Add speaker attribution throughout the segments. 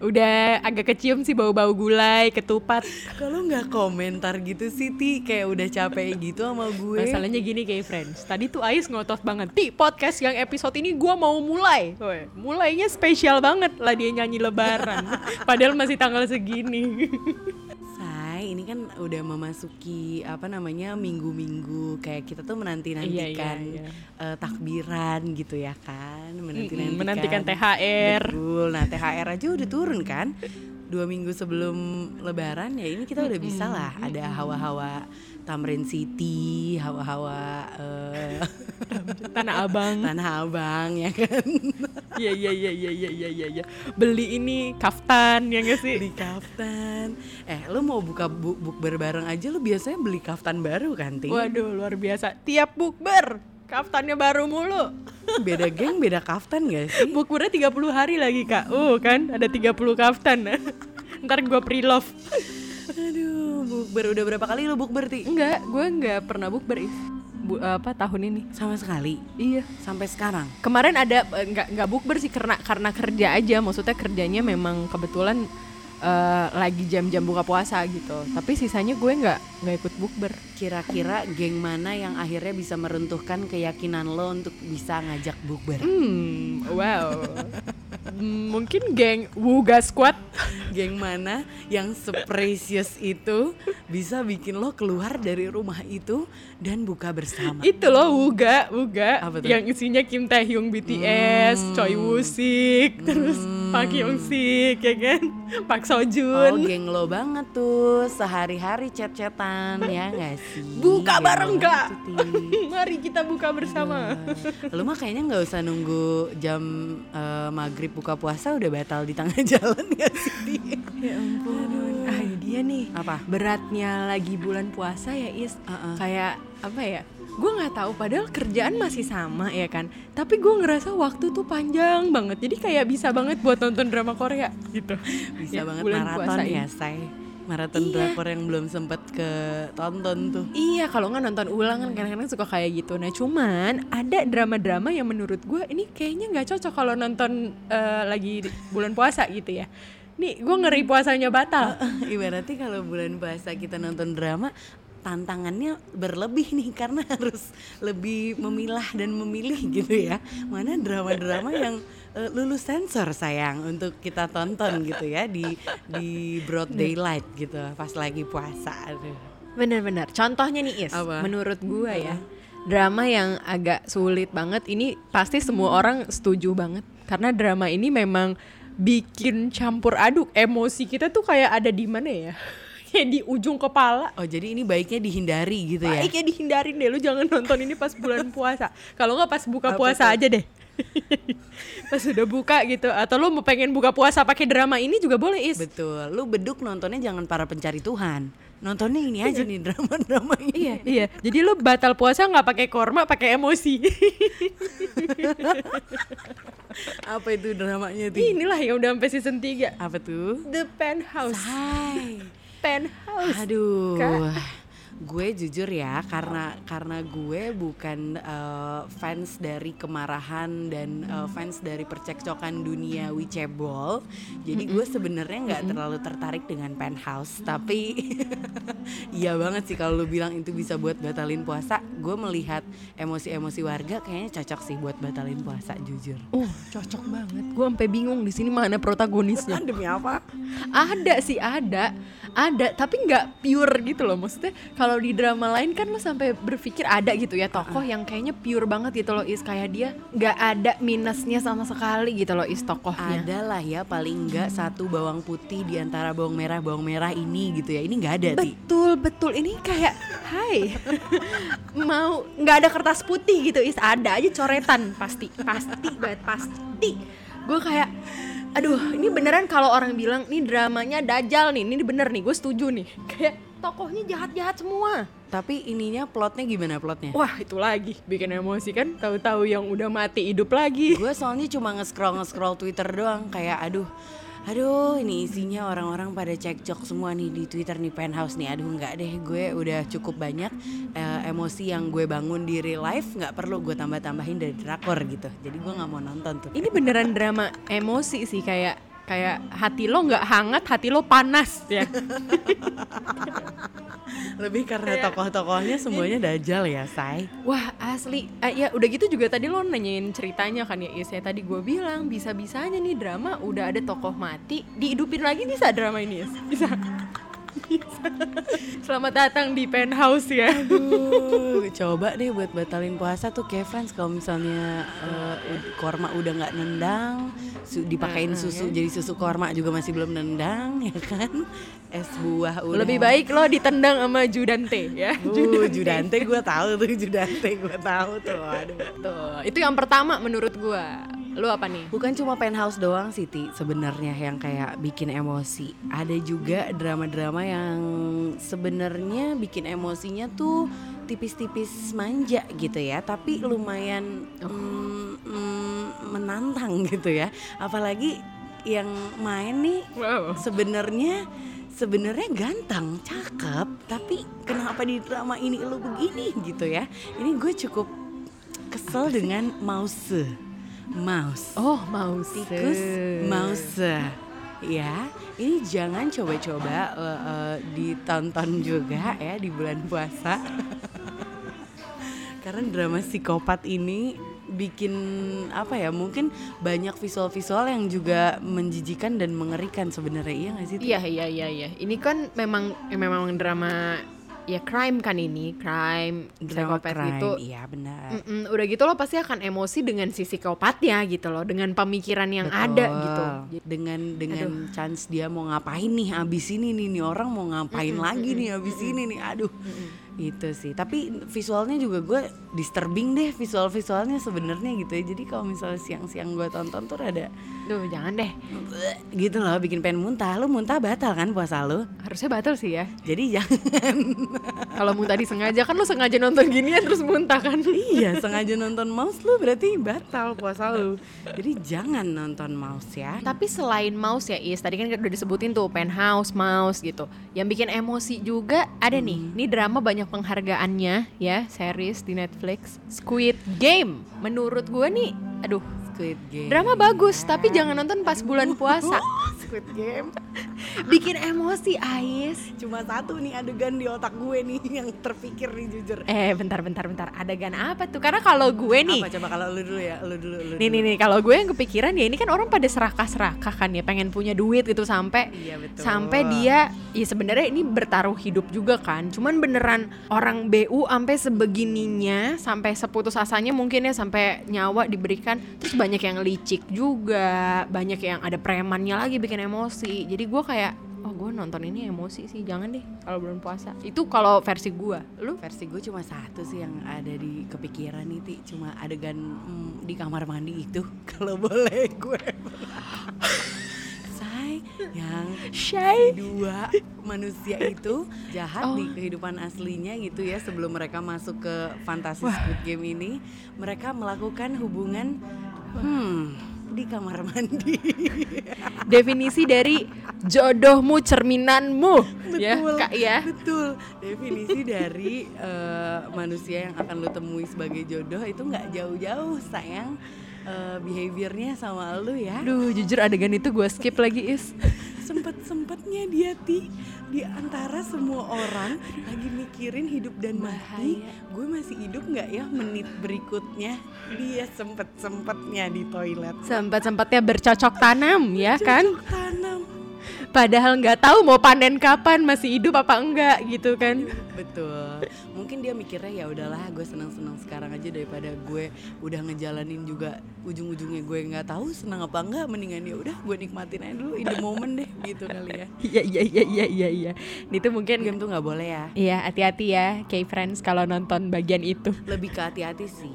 Speaker 1: Udah agak kecium sih bau-bau gulai, ketupat.
Speaker 2: Kalau nggak komentar gitu sih Ti Kayak udah capek gitu sama gue
Speaker 1: Masalahnya gini kayak friends. Tadi tuh Ais ngotot banget. Ti podcast yang episode ini gua mau mulai. Woy, mulainya spesial banget lah dia nyanyi lebaran. Padahal masih tanggal segini.
Speaker 2: Ini kan udah memasuki apa namanya minggu-minggu kayak kita tuh menanti nantikan
Speaker 1: Iya, iya,
Speaker 2: eh, takbiran gitu ya kan menanti
Speaker 1: Mm-mm, menantikan THR.
Speaker 2: betul. Nah THR aja udah turun kan. Dua minggu sebelum Lebaran ya ini kita udah bisa lah. Ada hawa-hawa Tamrin City hawa-hawa eh,
Speaker 1: Tanah Abang.
Speaker 2: Tanah Abang ya kan
Speaker 1: Iya iya iya iya iya iya iya. iya. Beli ini kaftan ya gak sih?
Speaker 2: beli kaftan eh lu mau buka bu bukber bareng aja lu biasanya beli kaftan baru kan Ting?
Speaker 1: Waduh luar biasa. Tiap bukber kaftannya baru mulu.
Speaker 2: beda geng beda kaftan gak sih
Speaker 1: Bukbernya 30 hari lagi kak. Uh kan ada 30 kaftan. Ntar gua pre-love.
Speaker 2: Aduh bukber udah berapa kali lu bukber ti
Speaker 1: Enggak, gue nggak pernah bukber Is. Bu, apa tahun ini?
Speaker 2: sama sekali
Speaker 1: Iya.
Speaker 2: sampai sekarang
Speaker 1: Kemarin ada eh, nggak nggak bukber sih karena karena kerja aja. Maksudnya kerjanya memang kebetulan eh, lagi jam-jam buka puasa gitu. Tapi sisanya gue nggak nggak ikut bukber.
Speaker 2: kira-kira geng mana yang akhirnya bisa meruntuhkan keyakinan lo untuk bisa ngajak bukber
Speaker 1: Hmm, wow. Hmm, Mungkin geng Wuga Squad.
Speaker 2: geng mana yang seprecious itu bisa bikin lo keluar dari rumah itu dan buka bersama?
Speaker 1: Itu loh Wuga, Wuga.
Speaker 2: Apa tuh?
Speaker 1: yang isinya Kim Taehyung BTS, Choi Woo Sik, terus Park Hyung Sik ya kan, Park Seo
Speaker 2: Oh geng lo banget tuh. Sehari-hari chat-chatan ya gak sih?
Speaker 1: Buka bareng
Speaker 2: lo Ti.
Speaker 1: Mari kita buka bersama.
Speaker 2: Lu mah kayaknya nggak usah nunggu jam eh, maghrib buka puasa udah batal di tengah jalan ya sih
Speaker 1: Ya ampun. Ah, dia nih.
Speaker 2: Apa?
Speaker 1: Beratnya lagi bulan puasa ya, Is.
Speaker 2: Uh-uh.
Speaker 1: Kayak apa ya? Gue nggak tahu padahal kerjaan masih sama ya kan. Tapi gue ngerasa waktu tuh panjang banget. Jadi kayak bisa banget buat nonton drama Korea gitu.
Speaker 2: Bisa
Speaker 1: Ya,
Speaker 2: banget
Speaker 1: bulan
Speaker 2: maraton
Speaker 1: puasa
Speaker 2: ya say Maraton
Speaker 1: Iya.
Speaker 2: drakor yang belum sempet ke tonton tuh
Speaker 1: Iya, kalau nggak nonton ulang kan kadang-kadang suka kayak gitu. Nah, cuman ada drama-drama yang menurut gue ini kayaknya nggak cocok kalau nonton eh, lagi bulan puasa gitu ya. Nih, gue ngeri puasanya batal.
Speaker 2: Ibaratnya kalau bulan puasa kita nonton drama tantangannya berlebih nih karena harus lebih memilah dan memilih gitu ya mana drama-drama yang eh, lulus sensor sayang untuk kita tonton gitu ya di di broad daylight gitu pas lagi puasa
Speaker 1: Bener-bener. Contohnya nih Is,
Speaker 2: Apa?
Speaker 1: menurut gue ya, drama yang agak sulit banget ini pasti semua orang setuju banget karena drama ini memang bikin campur aduk emosi kita tuh kayak ada di mana ya? Kayak di ujung kepala.
Speaker 2: oh jadi ini baiknya dihindari gitu ya
Speaker 1: Baiknya dihindarin deh, lu jangan nonton ini pas bulan puasa. Kalau nggak pas buka
Speaker 2: Apa
Speaker 1: puasa aja deh. pas udah buka gitu, atau lu mau pengen buka puasa pakai drama ini juga boleh is.
Speaker 2: betul lu beduk nontonnya jangan para pencari Tuhan nontonnya ini aja nih drama-drama ini
Speaker 1: Iya, iya. Jadi lu batal puasa nggak pakai korma, pakai emosi.
Speaker 2: apa itu dramanya tuh
Speaker 1: Inilah yang udah sampai season 3
Speaker 2: apa tuh
Speaker 1: The Penthouse.
Speaker 2: Hai
Speaker 1: Penthouse.
Speaker 2: Aduh,
Speaker 1: Kak.
Speaker 2: Gue jujur ya karena karena gue bukan eh, fans dari kemarahan dan eh, fans dari percekcokan dunia wicebol. Jadi gue sebenarnya nggak terlalu tertarik dengan penthouse. Tapi iya banget sih kalau lu bilang itu bisa buat batalin puasa. Gue melihat emosi-emosi warga kayaknya cocok sih buat batalin puasa jujur.
Speaker 1: Uh, cocok banget. Gue sampai bingung di sini mana protagonisnya.
Speaker 2: Demi apa?
Speaker 1: ada sih ada, ada. Tapi nggak pure gitu loh. Maksudnya kalau di drama lain kan lo sampai berpikir ada gitu ya tokoh yang kayaknya pure banget gitu loh is kayak dia nggak ada minusnya sama sekali gitu loh is tokohnya.
Speaker 2: Ada lah ya paling enggak satu bawang putih di antara bawang merah bawang merah ini gitu ya. Ini nggak ada sih.
Speaker 1: Betul betul ini kayak Hai. Mau nggak ada kertas putih gitu. Is ada aja coretan. Pasti pasti banget pasti. Gue kayak aduh ini beneran kalau orang bilang nih dramanya dajal nih. Ini bener nih gue setuju nih. Kayak tokohnya jahat-jahat semua.
Speaker 2: Tapi ininya plotnya gimana plotnya?
Speaker 1: wah itu lagi bikin emosi kan? Tahu-tahu yang udah mati hidup lagi.
Speaker 2: Gue soalnya cuma nge-scroll nge-scroll Twitter doang. Kayak aduh Aduh ini isinya orang-orang pada cekcok semua nih di Twitter nih penthouse nih. Aduh nggak deh gue udah cukup banyak eh, emosi yang gue bangun di real life nggak perlu gue tambah-tambahin dari drakor gitu. Jadi gue nggak mau nonton tuh.
Speaker 1: Ini beneran drama emosi sih kayak kayak hati lo nggak hangat hati lo panas ya
Speaker 2: Lebih karena tokoh-tokohnya semuanya dajal ya say?
Speaker 1: Wah asli, eh, ya udah gitu juga tadi lo nanyain ceritanya kan ya Is. Ya tadi gue bilang bisa-bisanya nih drama udah ada tokoh mati dihidupin lagi bisa drama ini Is. Bisa. Selamat datang di penthouse ya.
Speaker 2: Aduh, coba deh buat batalin puasa tuh kayak friends kalau misalnya ud- korma udah nggak nendang, su- dipakein susu jadi susu korma juga masih belum nendang ya kan? Es buah udah.
Speaker 1: Lebih baik lo ditendang sama Judante ya.
Speaker 2: Uh, Judante gue tahu tuh Judante gue tahu tuh. Aduh.
Speaker 1: Tuh, itu yang pertama menurut gue. Lo apa nih?
Speaker 2: Bukan cuma penthouse doang Siti sebenarnya yang kayak bikin emosi. Ada juga drama-drama yang sebenarnya bikin emosinya tuh tipis-tipis manja gitu ya, tapi lumayan mm, mm, menantang gitu ya. Apalagi yang main nih
Speaker 1: Wow.
Speaker 2: sebenarnya sebenarnya ganteng, cakep, tapi kenapa di drama ini lu begini gitu ya? Ini gue cukup kesel dengan mouse. Mouse.
Speaker 1: Oh, mau
Speaker 2: Tikus mouse. Ya, ini jangan coba-coba eh, eh, ditonton juga ya di bulan puasa. Karena drama psikopat ini bikin apa ya? Mungkin banyak visual-visual yang juga menjijikan dan mengerikan sebenarnya iya nggak sih?
Speaker 1: Iya iya iya iya. Ini kan memang memang drama ya crime kan ini, crime, psikopat
Speaker 2: crime,
Speaker 1: gitu.
Speaker 2: Iya benar.
Speaker 1: Mm-mm, udah gitu lo pasti akan emosi dengan si psikopatnya gitu loh, dengan pemikiran yang ada
Speaker 2: Betul.
Speaker 1: gitu.
Speaker 2: Dengan dengan chance dia mau ngapain nih abis ini nih, nih orang mau ngapain lagi nih abis ini nih. Aduh. Itu sih. Tapi visualnya juga gue disturbing deh visual-visualnya sebenarnya gitu ya. Jadi kalau misalnya siang-siang gue tonton tuh rada
Speaker 1: Duh, jangan deh.
Speaker 2: gitu loh bikin pengen muntah. Lu muntah batal kan puasa lu?
Speaker 1: Harusnya batal sih ya.
Speaker 2: Jadi jangan.
Speaker 1: Kalau muntah disengaja kan lo sengaja nonton ginian terus muntah kan.
Speaker 2: iya, sengaja nonton mouse lu berarti batal puasa lu. Jadi jangan nonton mouse ya.
Speaker 1: Tapi selain mouse ya Is, tadi kan udah disebutin tuh penthouse, mouse gitu. Yang bikin emosi juga ada nih. Ini drama banyak penghargaannya ya, series di Netflix. Squid Game. Menurut gue nih, aduh,
Speaker 2: Squid Game.
Speaker 1: drama bagus, tapi jangan nonton pas bulan puasa.
Speaker 2: Squid Game.
Speaker 1: Bikin emosi Ais.
Speaker 2: Cuma satu nih adegan di otak gue nih yang terpikir nih jujur.
Speaker 1: Eh, bentar bentar bentar. Adegan apa tuh? Karena kalau gue nih
Speaker 2: Apa coba kalau lu dulu ya, lu dulu, lu
Speaker 1: Nih
Speaker 2: dulu.
Speaker 1: nih nih kalau gue yang kepikiran ya ini kan orang pada serakah-serakah kan ya pengen punya duit gitu sampai
Speaker 2: Iya, betul.
Speaker 1: sampai dia ya sebenarnya ini bertaruh hidup juga kan cuman beneran orang BU sampai sebegininya sampai seputus asanya mungkin ya sampai nyawa diberikan terus banyak yang licik juga banyak yang ada premannya lagi bikin emosi jadi gue kayak oh gue nonton ini emosi sih jangan deh kalau belum puasa. Itu kalau versi gue lu?
Speaker 2: Versi gue cuma satu sih yang ada di kepikiran nih, Ti. Cuma adegan mm, di kamar mandi itu. Kalau boleh gue. Say, yang
Speaker 1: Shay
Speaker 2: dua manusia itu jahat di kehidupan aslinya gitu ya sebelum mereka masuk ke fantasi Squid Game ini. Mereka melakukan hubungan hmm di kamar mandi.
Speaker 1: Definisi dari jodohmu cerminanmu. Ya
Speaker 2: Betul,
Speaker 1: kak ya.
Speaker 2: betul. Definisi dari eh, manusia yang akan lo temui sebagai jodoh itu nggak jauh-jauh sayang. Eh, behaviornya sama lu ya.
Speaker 1: Duh jujur adegan itu gue skip lagi is.
Speaker 2: Sempet-sempetnya dia ti. Di antara semua orang lagi mikirin hidup dan mati gue masih hidup nggak ya menit berikutnya? Dia sempet-sempetnya di toilet.
Speaker 1: Sempat-sempatnya bercocok tanam ya kan?
Speaker 2: Cocok tanam
Speaker 1: Padahal nggak tahu mau panen kapan masih hidup apa enggak gitu kan.
Speaker 2: Betul. Mungkin dia mikirnya ya udahlah gue senang-senang sekarang aja daripada gue udah ngejalanin juga ujung-ujungnya gue nggak tahu senang apa enggak mendingan ya udah gue nikmatin aja dulu in the moment deh gitu kali ya.
Speaker 1: Iya iya iya iya iya iya. Itu mungkin
Speaker 2: game tuh nggak boleh ya.
Speaker 1: Iya hati-hati ya K-Friends kalau nonton bagian itu.
Speaker 2: Lebih ke hati-hati sih.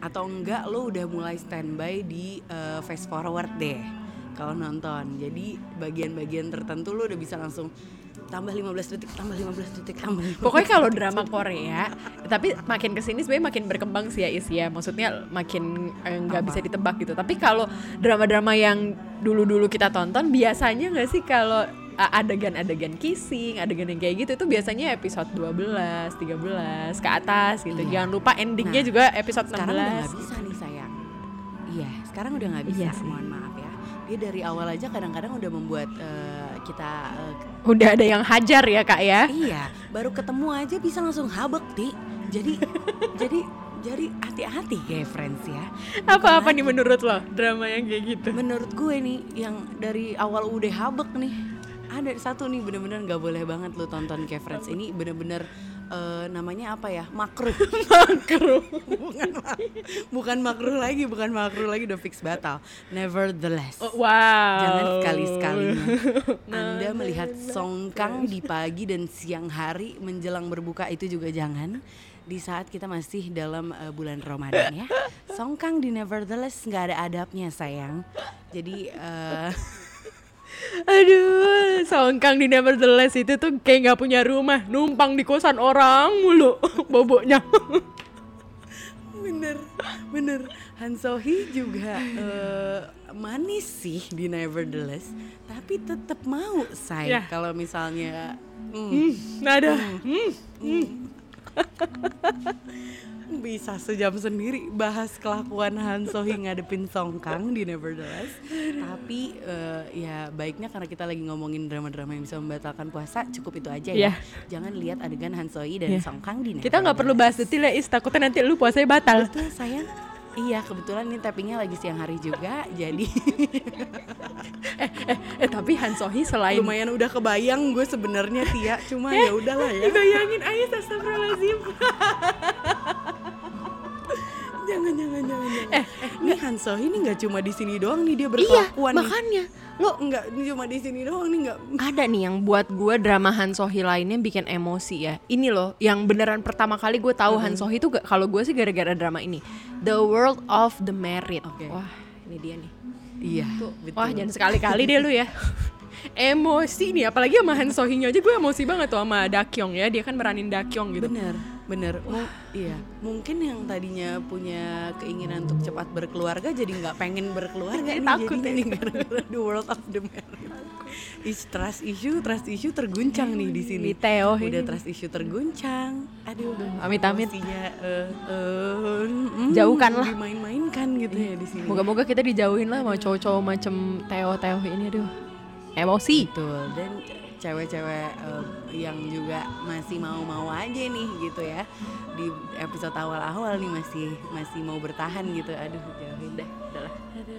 Speaker 2: Atau enggak lo udah mulai standby di uh, fast forward deh kalau nonton. Jadi bagian-bagian tertentu lu udah bisa langsung tambah 15 detik, tambah 15 detik, tambah 15
Speaker 1: Pokoknya kalau drama Korea, tapi makin ke sini sebenarnya makin berkembang sih ya Is ya. Maksudnya makin eh, nggak bisa ditebak gitu. Tapi kalau drama-drama yang dulu-dulu kita tonton, biasanya nggak sih kalau uh, adegan-adegan kissing, adegan yang kayak gitu itu biasanya episode 12, 13 ke atas gitu.
Speaker 2: Iya.
Speaker 1: Jangan lupa endingnya
Speaker 2: Nah,
Speaker 1: juga episode 16.
Speaker 2: sekarang udah nggak bisa nih sayang. Iya, sekarang udah nggak bisa.
Speaker 1: Iya sih.
Speaker 2: Mohon maaf. Dia dari awal aja kadang-kadang udah membuat eh, kita eh,
Speaker 1: Udah ada yang hajar ya kak ya.
Speaker 2: iya, baru ketemu aja bisa langsung habek ti. Jadi jadi jadi hati-hati kayak friends ya.
Speaker 1: Apa-apa nih menurut lo drama yang kayak gitu?
Speaker 2: Menurut gue nih yang dari awal udah habek nih ada satu nih bener-bener nggak boleh banget lu tonton kayak Friends ini bener-bener eh, namanya apa ya? Makruh. Makruh. Bukan bukan makruh lagi bukan makruh lagi. Udah fix batal. Nevertheless.
Speaker 1: Oh, wow.
Speaker 2: Jangan sekali-sekali. Anda melihat songkang di pagi dan siang hari menjelang berbuka itu juga jangan. Di saat kita masih dalam eh, bulan Ramadan ya. Songkang di Nevertheless nggak ada adabnya sayang. Jadi eh,
Speaker 1: Aduh, songkang di Nevertheless itu tuh kayak nggak punya rumah, numpang di kosan orang mulu boboknya.
Speaker 2: bener bener Han Sohee juga eh, manis sih di Nevertheless, tapi tetap mau say
Speaker 1: Ya.
Speaker 2: kalau misalnya hmm,
Speaker 1: Hmm, nada. Hmm.
Speaker 2: Bisa sejam sendiri bahas kelakuan Han ngadepin Songkang di Nevertheless. Tapi eh, ya baiknya karena kita lagi ngomongin drama-drama yang bisa membatalkan puasa, cukup itu aja ya. Jangan lihat adegan Han dan
Speaker 1: Iya.
Speaker 2: Songkang di Nevertheless.
Speaker 1: Kita nggak perlu bahas detail ya, Is. Takutnya nanti lu puasanya batal.
Speaker 2: Betul sayang. Iya kebetulan ini tappingnya lagi siang hari juga, jadi
Speaker 1: Eh, tapi Han Sohee selain
Speaker 2: lumayan udah kebayang gue sebenarnya Tia, cuma ya udahlah ya.
Speaker 1: Bayangin Ais astagfirullahaladzim
Speaker 2: jangan jangan jangan. jangan. Eh, ini Han Sohee ini nggak cuma di sini doang nih dia
Speaker 1: Iya,
Speaker 2: berkelakuan nih.
Speaker 1: makanya
Speaker 2: Lo nggak cuma di sini doang nih nggak
Speaker 1: ada nih yang buat gue drama Han Sohee lainnya bikin emosi ya. Ini loh, yang beneran pertama kali gue tahu Han Sohee itu kalau gue sih gara-gara drama ini, The World of the Married.
Speaker 2: Oke.
Speaker 1: Wah, ini dia nih.
Speaker 2: Iya,
Speaker 1: Wah, jangan sekali-kali deh lu ya. emosi nih, apalagi sama Han Sohee-nya aja gue emosi banget tuh sama Dakyong ya. Dia kan meranin Dakyong gitu.
Speaker 2: Bener, bener. Mu- iya, mungkin yang tadinya punya keinginan untuk cepat berkeluarga jadi nggak pengen berkeluarga nih
Speaker 1: Takut
Speaker 2: jadinya
Speaker 1: ya.
Speaker 2: nih gara-gara the world of the married. Is trust issue, trust issue terguncang nih di sini.
Speaker 1: Di Theo
Speaker 2: Udah
Speaker 1: ini.
Speaker 2: trust issue terguncang. Aduh,
Speaker 1: Amit-amit.
Speaker 2: eh, eh, mm,
Speaker 1: Jauhkanlah.
Speaker 2: Dimain-mainkan gitu ya di sini.
Speaker 1: Moga-moga kita dijauhin lah sama cowok-cowok macem Theo-Theo ini aduh. Emosi.
Speaker 2: Betul dan cewek-cewek eh, yang juga masih mau-mau aja nih gitu ya. Di episode awal-awal nih masih masih mau bertahan gitu. Aduh jauhin deh udahlah.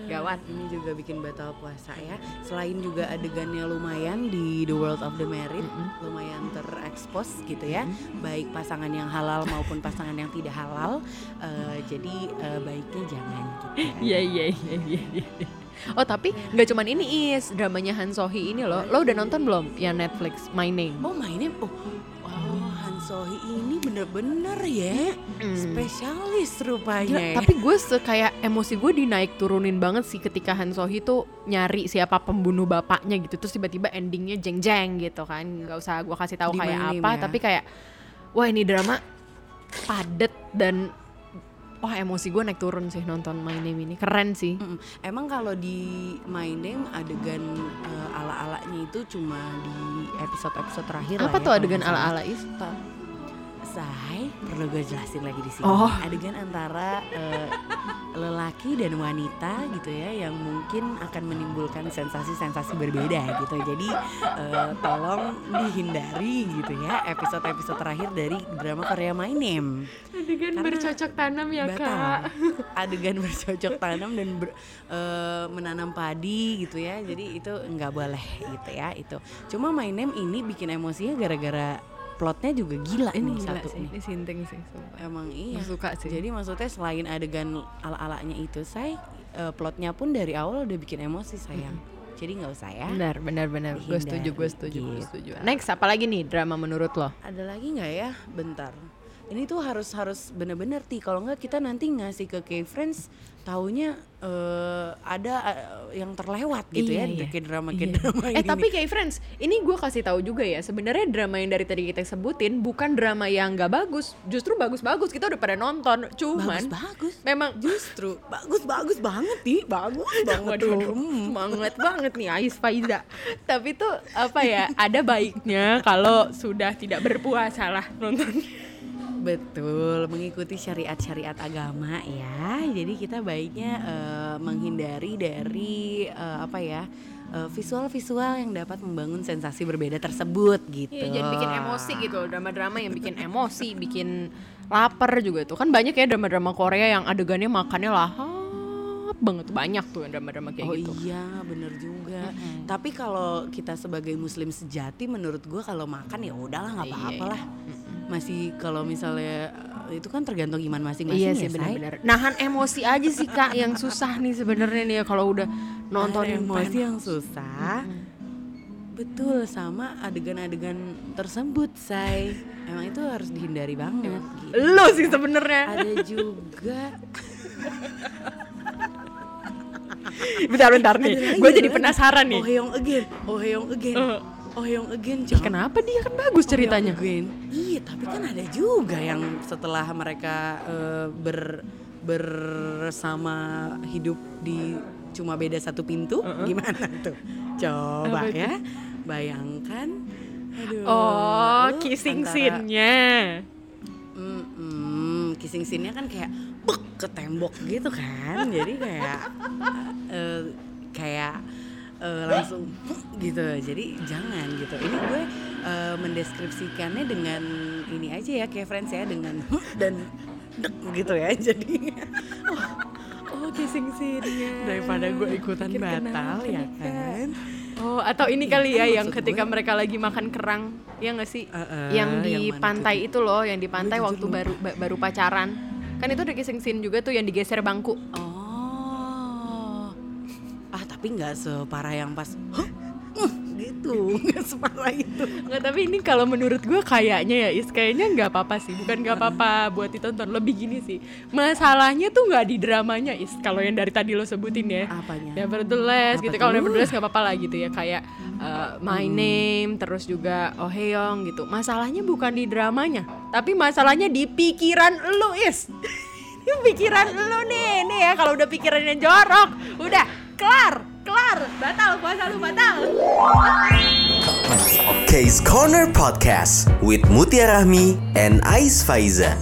Speaker 2: Gawat ini juga bikin batal puasa ya. Selain juga adegannya lumayan di The World of the Married lumayan terekspos gitu ya. Baik pasangan yang halal maupun pasangan yang tidak halal eh, jadi eh, baiknya jangan gitu
Speaker 1: Iya iya iya iya. iya. Oh tapi nggak cuman ini is dramanya Han Sohee ini loh. Lo udah nonton belum yang Netflix My Name?
Speaker 2: Oh mainnya oh wow Han Sohee ini bener-bener ya spesialis rupanya.
Speaker 1: Gila,
Speaker 2: ya.
Speaker 1: tapi gue se- kayak emosi gue dinaik turunin banget sih ketika Han Sohee tuh nyari siapa pembunuh bapaknya gitu terus tiba-tiba endingnya jeng jeng gitu kan nggak usah gue kasih tahu kayak
Speaker 2: My Name
Speaker 1: apa
Speaker 2: ya.
Speaker 1: tapi kayak wah ini drama padet dan wah emosi gue naik turun sih nonton My Name ini keren sih
Speaker 2: Mm-mm. Emang kalau di My Name adegan eh, ala-alanya itu cuma di episode-episode terakhir lah
Speaker 1: apa
Speaker 2: ya,
Speaker 1: tuh adegan
Speaker 2: nggak salah. Say, perlu gue jelasin lagi di sini.
Speaker 1: Oh.
Speaker 2: Adegan antara eh, lelaki dan wanita gitu ya yang mungkin akan menimbulkan sensasi-sensasi berbeda gitu. Jadi eh, tolong dihindari gitu ya episode-episode terakhir dari drama Korea My Name.
Speaker 1: adegan
Speaker 2: Karena
Speaker 1: bercocok tanam ya
Speaker 2: batal. Adegan bercocok tanam dan ber- eh, menanam padi gitu ya. Jadi itu nggak boleh gitu ya itu. Cuma My Name ini bikin emosinya gara-gara plotnya juga gila
Speaker 1: ini
Speaker 2: nih
Speaker 1: gila
Speaker 2: satu
Speaker 1: sih
Speaker 2: nih.
Speaker 1: ini sinting sih sumpah.
Speaker 2: Emang iya.
Speaker 1: Suka sih.
Speaker 2: Jadi maksudnya selain adegan ala-alanya itu, saya eh, plotnya pun dari awal udah bikin emosi sayang. Jadi nggak usah ya.
Speaker 1: Benar, benar, benar. Gue setuju, gue setuju, gue
Speaker 2: gitu.
Speaker 1: setuju. Next, apa lagi nih drama menurut lo?
Speaker 2: Ada lagi nggak ya? Bentar. ini tuh harus harus bener-bener ti kalau nggak kita nanti ngasih ke K-Friends taunya eh, ada eh, yang terlewat gitu
Speaker 1: Iya,
Speaker 2: ya
Speaker 1: iya.
Speaker 2: kayak drama
Speaker 1: Iya.
Speaker 2: kayak drama
Speaker 1: Eh
Speaker 2: ini.
Speaker 1: tapi kayak friends, ini gue kasih tahu juga ya. Sebenarnya drama yang dari tadi kita sebutin bukan drama yang nggak bagus, justru bagus-bagus. Kita udah pada nonton. Cuman
Speaker 2: bagus-bagus
Speaker 1: memang
Speaker 2: justru bagus-bagus banget ti bagus banget
Speaker 1: Waduh,
Speaker 2: tuh.
Speaker 1: semangat banget nih Ais Faiza. Tapi tuh apa ya? Ada baiknya kalau sudah tidak berpuasa lah nonton.
Speaker 2: Betul, mengikuti syariat-syariat agama ya. Jadi kita baiknya eh, menghindari dari eh, apa ya eh, visual-visual yang dapat membangun sensasi berbeda tersebut gitu.
Speaker 1: Iya, jangan bikin emosi gitu. Drama-drama yang bikin emosi, bikin lapar juga tuh. Kan banyak ya drama-drama Korea yang adegannya makannya lahap banget banyak tuh yang drama-drama kayak
Speaker 2: Oh
Speaker 1: gitu.
Speaker 2: iya, bener juga. Tapi kalau kita sebagai muslim sejati, menurut gua kalau makan ya udahlah nggak
Speaker 1: Iya,
Speaker 2: apa-apa lah. Masih kalau misalnya eh, itu kan tergantung iman masing-masing
Speaker 1: Iya
Speaker 2: ya,
Speaker 1: sih
Speaker 2: Say.
Speaker 1: benar-benar. Nahan emosi aja sih kak yang susah nih sebenarnya nih ya kalau udah nonton
Speaker 2: Nahan emosi yang susah. Betul sama adegan-adegan tersebut, say. Emang itu harus dihindari banget. gitu.
Speaker 1: Lo sih sebenarnya.
Speaker 2: Ada juga
Speaker 1: bentar bentar nih. Gue jadi penasaran nih.
Speaker 2: Oh Heong again, Oh Heong again,
Speaker 1: Eh.
Speaker 2: Oh Heong again. Jong.
Speaker 1: Kenapa dia kan bagus ceritanya?
Speaker 2: Oh again. Iya, tapi kan ada juga yang setelah mereka eh, ber bersama hidup di cuma beda satu pintu, gimana tuh? Coba
Speaker 1: Apa
Speaker 2: ya, bayangkan. Aduh,
Speaker 1: Oh, kissing
Speaker 2: antara-
Speaker 1: scene-nya.
Speaker 2: Mm-mm, kissing scene-nya kan kayak bek ke tembok gitu kan. Jadi kayak eh, kayak eh, langsung gitu. Jadi jangan gitu. Ini gue eh, mendeskripsikannya dengan ini aja ya kayak friends ya dengan dan dek gitu ya. Jadi oh, oh kissing scene-nya.
Speaker 1: Daripada gue ikutan
Speaker 2: Pikir
Speaker 1: batal, ya
Speaker 2: nih,
Speaker 1: kan? Oh, atau ini kali ya
Speaker 2: Iya,
Speaker 1: yang ketika
Speaker 2: gue.
Speaker 1: mereka lagi makan kerang, ya nggak sih?
Speaker 2: Eh, eh,
Speaker 1: yang di
Speaker 2: yang
Speaker 1: pantai
Speaker 2: tuh?
Speaker 1: itu loh, yang di pantai waktu
Speaker 2: lupa.
Speaker 1: baru ba- baru pacaran. Kan itu ada kissing scene juga tuh yang digeser bangku.
Speaker 2: Oh. Tapi nggak separah yang pas "Hah? Uh, gitu. Nggak separah itu.
Speaker 1: Nggak, tapi ini kalau menurut gue kayaknya ya Is, kayaknya nggak apa-apa sih. Bukan nggak apa-apa buat ditonton. Lebih gini sih. Masalahnya tuh nggak di dramanya Is. Kalau yang dari tadi lo sebutin ya.
Speaker 2: Apanya?
Speaker 1: Nevertheless
Speaker 2: Apa
Speaker 1: gitu. Kalau Nevertheless nggak apa-apa lah gitu ya. Kayak uh, My Name, terus juga Oh Heong gitu. Masalahnya bukan di dramanya, tapi masalahnya di pikiran lo Is. Pikiran lo nih, nih ya. Kalau udah pikirannya jorok, udah kelar, kelar, batal puasa lu batal.
Speaker 3: Case Corner Podcast with Mutia Rahmi and Ais Faiza.